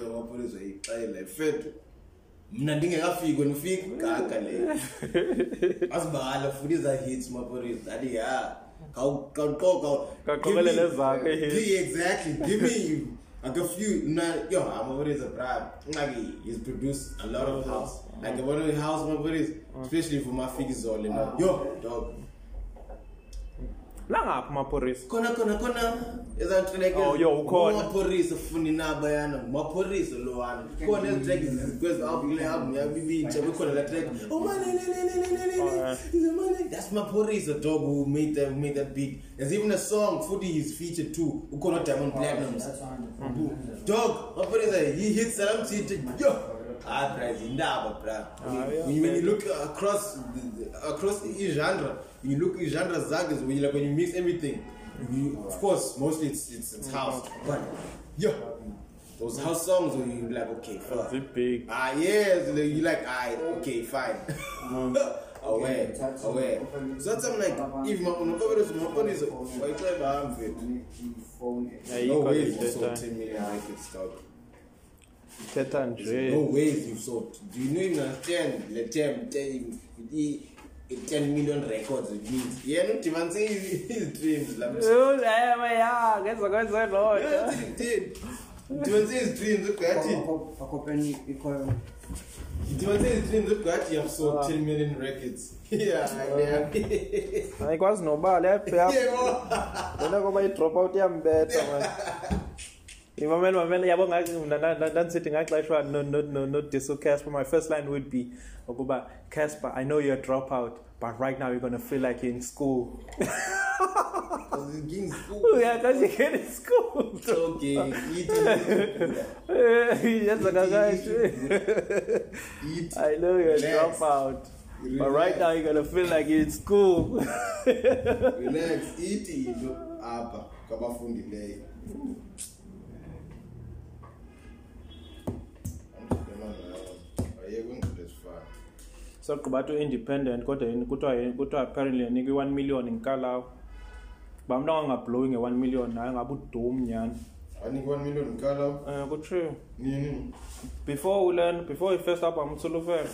yo mapurisa wayixela fethu mna ndingekafiki wena ufika gaga le. Azibala futhi iza hits mapurisa athi ya. Kawuqoqa Kaqokelele zakhe exactly give me like a few na yo mapurisa bra ngaki he's produced a lot of house. Like one of the house mapurisa especially for mafiki zole na yo dog. Langaphi maphorisa? Khona khona khona. Ezantrek Oh, yo, ukhona. maphorisa funi nabayana maphorisa lo wana khona ezi track kwezi album le album yabibitsha bekhona la track. Oh man le, le, le, le, le, le, le, Alright. He's a man, that's maphorisa dog who made that made that beat. There's even a song futhi he's featured too. Ukhona diamond platinums That's one. dog maphorisa he hits salam city yo! Ah, bra, indaba, bra. yeah. When, you look across across the genre, when you look at genre zagas, when you like when you mix everything, you, of course, mostly it's it's, it's house, but yeah, those house songs where you like, okay, fuck. Zip big Ah, yes, you like, ah, okay, fine. aware, aware. So that's I'm like, if my my phone is my phone is why try to harm it. Yeah, No you got ways it you that sold time. 10 million records, dog. Thetha No nje ways you sold. Do you know even understand the term ten, the 10 million records it means? Yeah, no, Tivan say his dreams. Like, ewe ya ngeza his dreams. Look at it. Akopeni iko Tivan say his dreams. Look at you have sold 10 million records. Yeah, yeah. ayikwazi nobala yapha Yeah, well, lena koba i-drop out iyambetha man imamele mamele yabo ngaki mna nda- nda- ndandisithi ngaxeshwa nodiso casper my first line would be ukuba casper i know you're a drop out but right now you're going to feel like you're in school getting school. yeah because you get in school It's okay. Kakashe Eat. i know you're a Relax. drop out but right now you're going to feel like you're in school Relax. Eat it. Apa. Kwabafundileyo. Sogqiba to independent kodwa yini kuthiwa yini- kuthiwa apparently yanikwe i-one million ngikalawo uba umntu angangablowi nge-one million naye ngabe udum nyhani. Anikwa 1 million kala. um kutshiwo Nini? before ulen before i-first album usolufele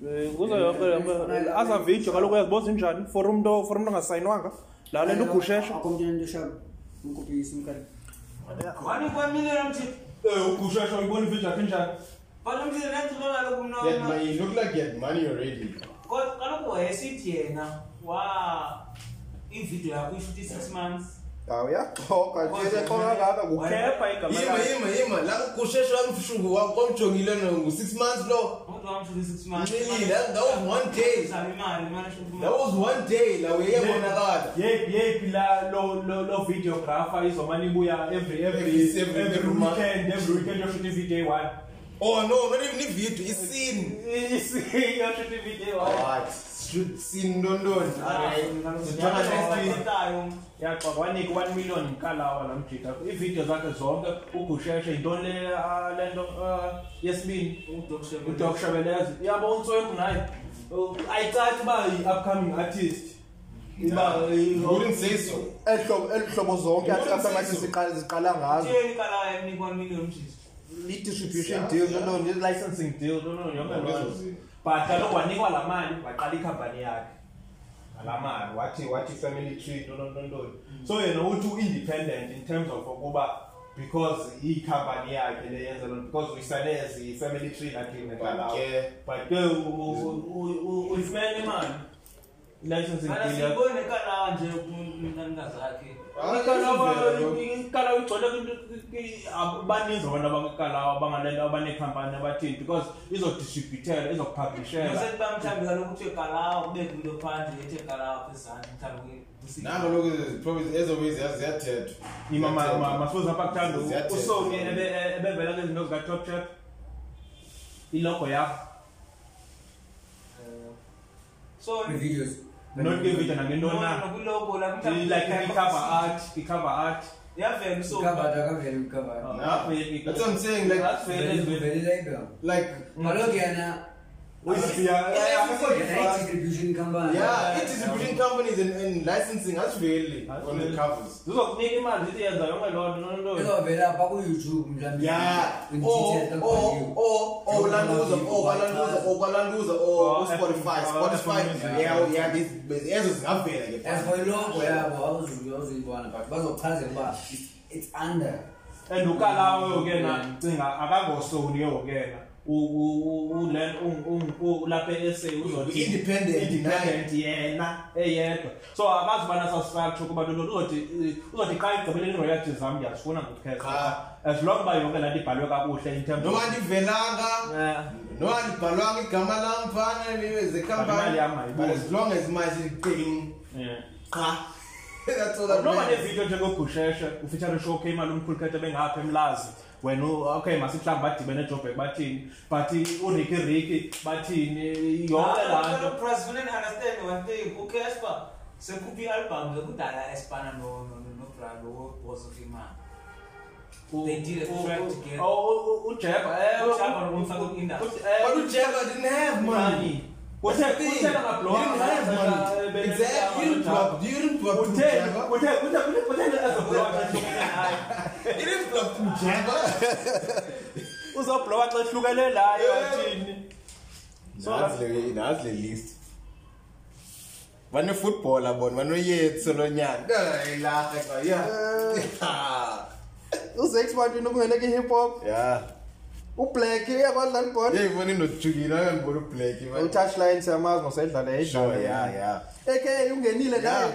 um kuzo yonke yonke aza video kaloku uyaziboza injani? For umntu for umntu ongasayinwanga? Laa le nto ugushesha. Wani kwa million mthi. ugushesha uyibona ividio yakhe injani? Yeah, but you look like you had money already. Kaloku wayesithi yena wa ivideo yakho ishuthi 6 months. awuyaxoka nje exoka kangaka kukhepha igama Yima lakhe yima yima la kushesha mshungu wakomjongile no 6 months lo. Kodwa wamshuthi 6 months. Really that, that was one day. That was one day la uyebonakala. yephi la lo videographer izomane ibuya every every Every- every- every every month. weekend every weekend yoshuta ivideo eyi-one Oh no, not even the video, it's scene. yoshuta ivideo Oh, it's shoot scene ndondoni next week yaxa kwanika one million nkalawa lamjika iividiyo zakhe zonke ugusheshe yintoni le ah, le nto ah, yesibini udok shabeleza yabo unswempu naye uh, ayicaci uba yi-upcoming artist uba I wouldn't say so elihlobo elihlobo zonke asangathi siqala ziqala ngazo i-distribution deal no no licensing deal no no yonke loo nto but kaloku wanikwa laa mali waqala ikhampani yakhe ngalaa mali wathi wathi family tree ntonontoni so yena uthi u-independent in terms of ukuba because iyikhampani yakhe le yenza loo nto because uyisane as i-family tree lakhe nekalawa ke but ke uyifumene imali i-licensing deal yakhe ikalawa igcwele baninzi abantu abakalawa abangalento abaneekhampani abathini because izodistributela izokupublishela. Nako loku probably ezobe ziyathethwa masuze apha kuthanda usoni ebe- ebevela kwezinto zikatop chap ilogo yakho. Videos not kevidio nangentoni na like icover art icover art. Yavela Covered, akaveli covered. Aveli- That's what I'm saying, like- Aveli- Veli- veli label. like Kaloku yena yena i-distribution company. yeah it is distribution companies and, and licensing asiveli on the covers. Zizokunika imali zithi yenza yonke loo nto nontoni izovela apha ku-youtube mhlawumbi yeah. in or detail or kakhulu. or or landuza or kwalanduza or kwalanduza Oh, spotify spotify. Yeah yeah. these ezo zingavela ke as for ilogo yabo awuzu- awuzuyibona but bazochazela uba it's- it's under. And ukalawo ke na cinga akangosoni ke kena lapha e-sa uzothi Independent, independent yena eyedwa. So akazibana satisfaction kuba lolo uzothi uzothi xa igqibeleni royalties zam ndiyazifuna ngokhetha Cha. as long uba yonke laa nto ibhalwe kakuhle in terms noma of ndivelanga Eh, noma ndibhalwanga igama lam phana But imali zekhampani yam but ayiboni. as long as imali qing yeah. qha. That's all that noma nevidiyo njengogusheshe ufeature showke imali umkhulukhethe bengapha emlazi. Wena okay masihlanga badibene ejobhek bathini? But uriki riki bathini? Yonke laa nto. Ukespa sekhuphe i-album lekudala esipana nobrado wozofimana They did a track together. ujeba Ujeba nomfaka ku-industry. but ujeba didn't have money. That's the thing. You didn't have money. Exactly. You didn't block. You didn't block Ujeba. You didn't block Ujeba. uzobloka xa ehlukelelayo Yeah. athini So Nazi le nazi le list. Bane-footballer bona banoyethu lo nyaka ilahle kwa yeah uzex bantwini okungeleke i-hip hop yeah ublack uyabadlala ibhola yeah ibona inojukile akangibona ublack man. utouchline siyamazi ngosayidlala sure yeah yeah. Aka ungenile naye.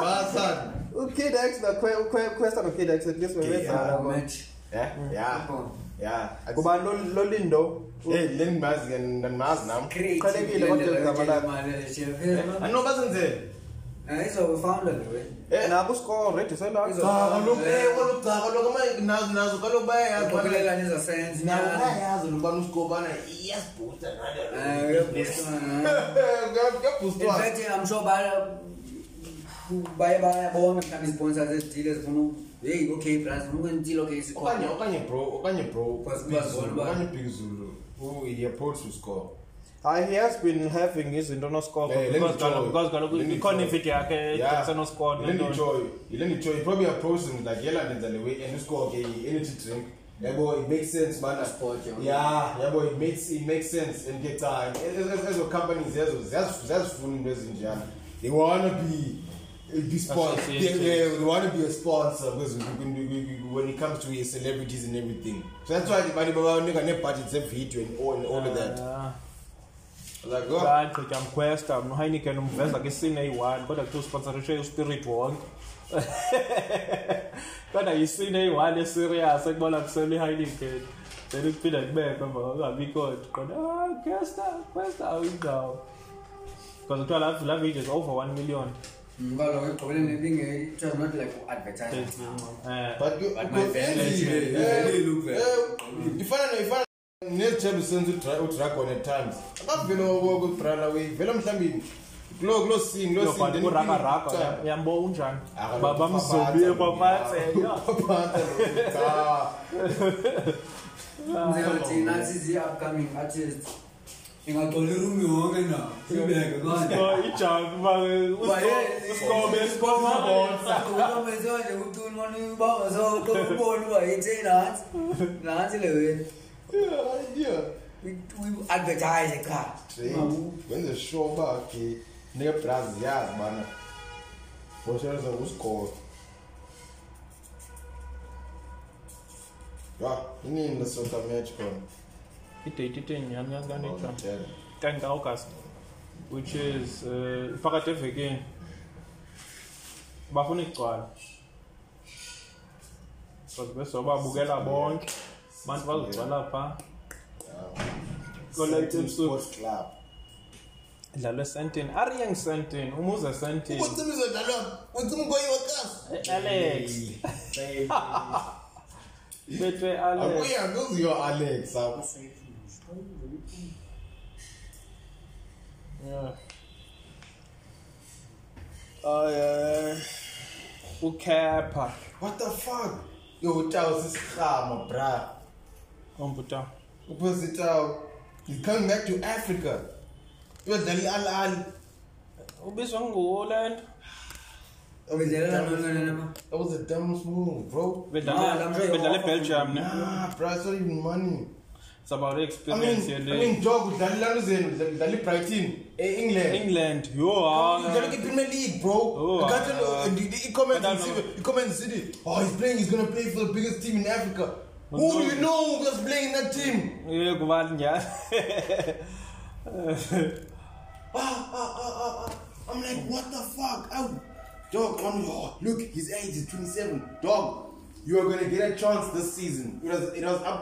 Basan. ukid x naquesta nokid x at least Okay, bebedlala match. Yeah yeah. Yeah. Kubani lo- lolindo hey leni mazi ke ngimazi nami Uqhelekile kodwa igama lakhe. Ano basenzele izofounder lewe nabo uscore ready selaka Izo- cha kaloku eh kaloku cha kaloku ama nazo nazo kaloku bayayazi uqokelelane ezasayensi nabo bayayazi lokubana usikobana iyasibhusta kuyabhustwa infact i'm sure baya baye bayabona mhlawumbe isponsors ezithile ezifuna hey okay bras funa ukwenzile okay okanye okanye bro okanye bro Kwazi- Big kwazi Zulu, bona. okanye big zulu who he approached to score hayi he has been having izinto noscore let me because tell kaloku- you. because kaloku Let me ikhona tell you. ividiyo yakhe esenoscore ilendijoy ilendijoy probably approached him like yela ndenza le way and uscore ke energy drink. Yabo it makes sense bana Sport, yeah. yeah yabo it makes it makes sense. And ke cha ezo companies ezo ziyaz- ziyazifuna into ezinjalo they want to be be sponsor they, Associated. they, they want to be a sponsor because when it comes to celebrities and everything. So that's why bani babanika ne budgets of video and all, and all of that. Like oh, gqitya mkhwesta mna uheineken umveza kwisine eyi-one kodwa kuthiwa usponsorishe uspirit wonke kodwa yisine eyi-one eserious ekubona kusela iheineken then kuphinda kubekho emva kungabikho qona ah kesta kwesta awindawo because kuthiwa laa laa video is over one million. Kaloku ekugqibeleni ibinge it was not like advertising Eh, but But my eh, eh, eh, look eh, ifana no ifana nezithembe senza udragon at times akavele kubrala way vele mhlawumbi kulo kulo scene lo then urakaraka yambo unjani? Ah, kaloku baba upapatha, mzobile kwaphathe. Ngizothi nathi zi-upcoming artist. Ingagcwala irumi yonke na? Ibeke kanje ijazi uskobe uskobabonsa ukomezonje ucula mona ubanga zonke ubone uba yitheni nansi nansi le wena? Yeah, yeah. uyi-advertise ekhaya wenze sure uba ke nebraz yazi bana bosheleza kusigolo ya inini lesota match khona idate itenyani yazikanijani Ngitshela. 10 august. Which is uh, phakathi evekeni bafuna igcwala because besobabukela bonke. Abantu bazogcwala Kolete Sentin ebusuku. Sports Club. idlalwe esentini ariyeng sentini umuze esentini Ukuthi bizodlalwa uthi umgoyi wakasi. alex betwe alex Akuya kuziyo Alex apha. Yeah. Uh, ukepha What the fuck? Yo utawu sisikhama bra. Ombuta Uphosi utawu. He's coming back to Africa. Uyodlala i-Al Ahly. ubizwa nguland bedlalela nonke napa That was a dumb move, bro. bedlala ebelgium ne Nah, bro, it's not even money. it's about the I experience mean, I yele mean, Jog udlala luzeni, udlala i-Brighton, e-England. england yo Udlala i-Premier League, bro. Oh, I can't tell uh, you, the- the- he comments I in don't City, he comments in City. Oh, he's playing, he's gonna play for the biggest team in Africa. Who you know who was playing in that team? ye kubali njani Ah, ah, ah, ah, ah. I'm like, what the fuck? Oh, dog, I'm, oh, look, his age is 27. Dog, you are gonna get a chance this season. It was, it was up to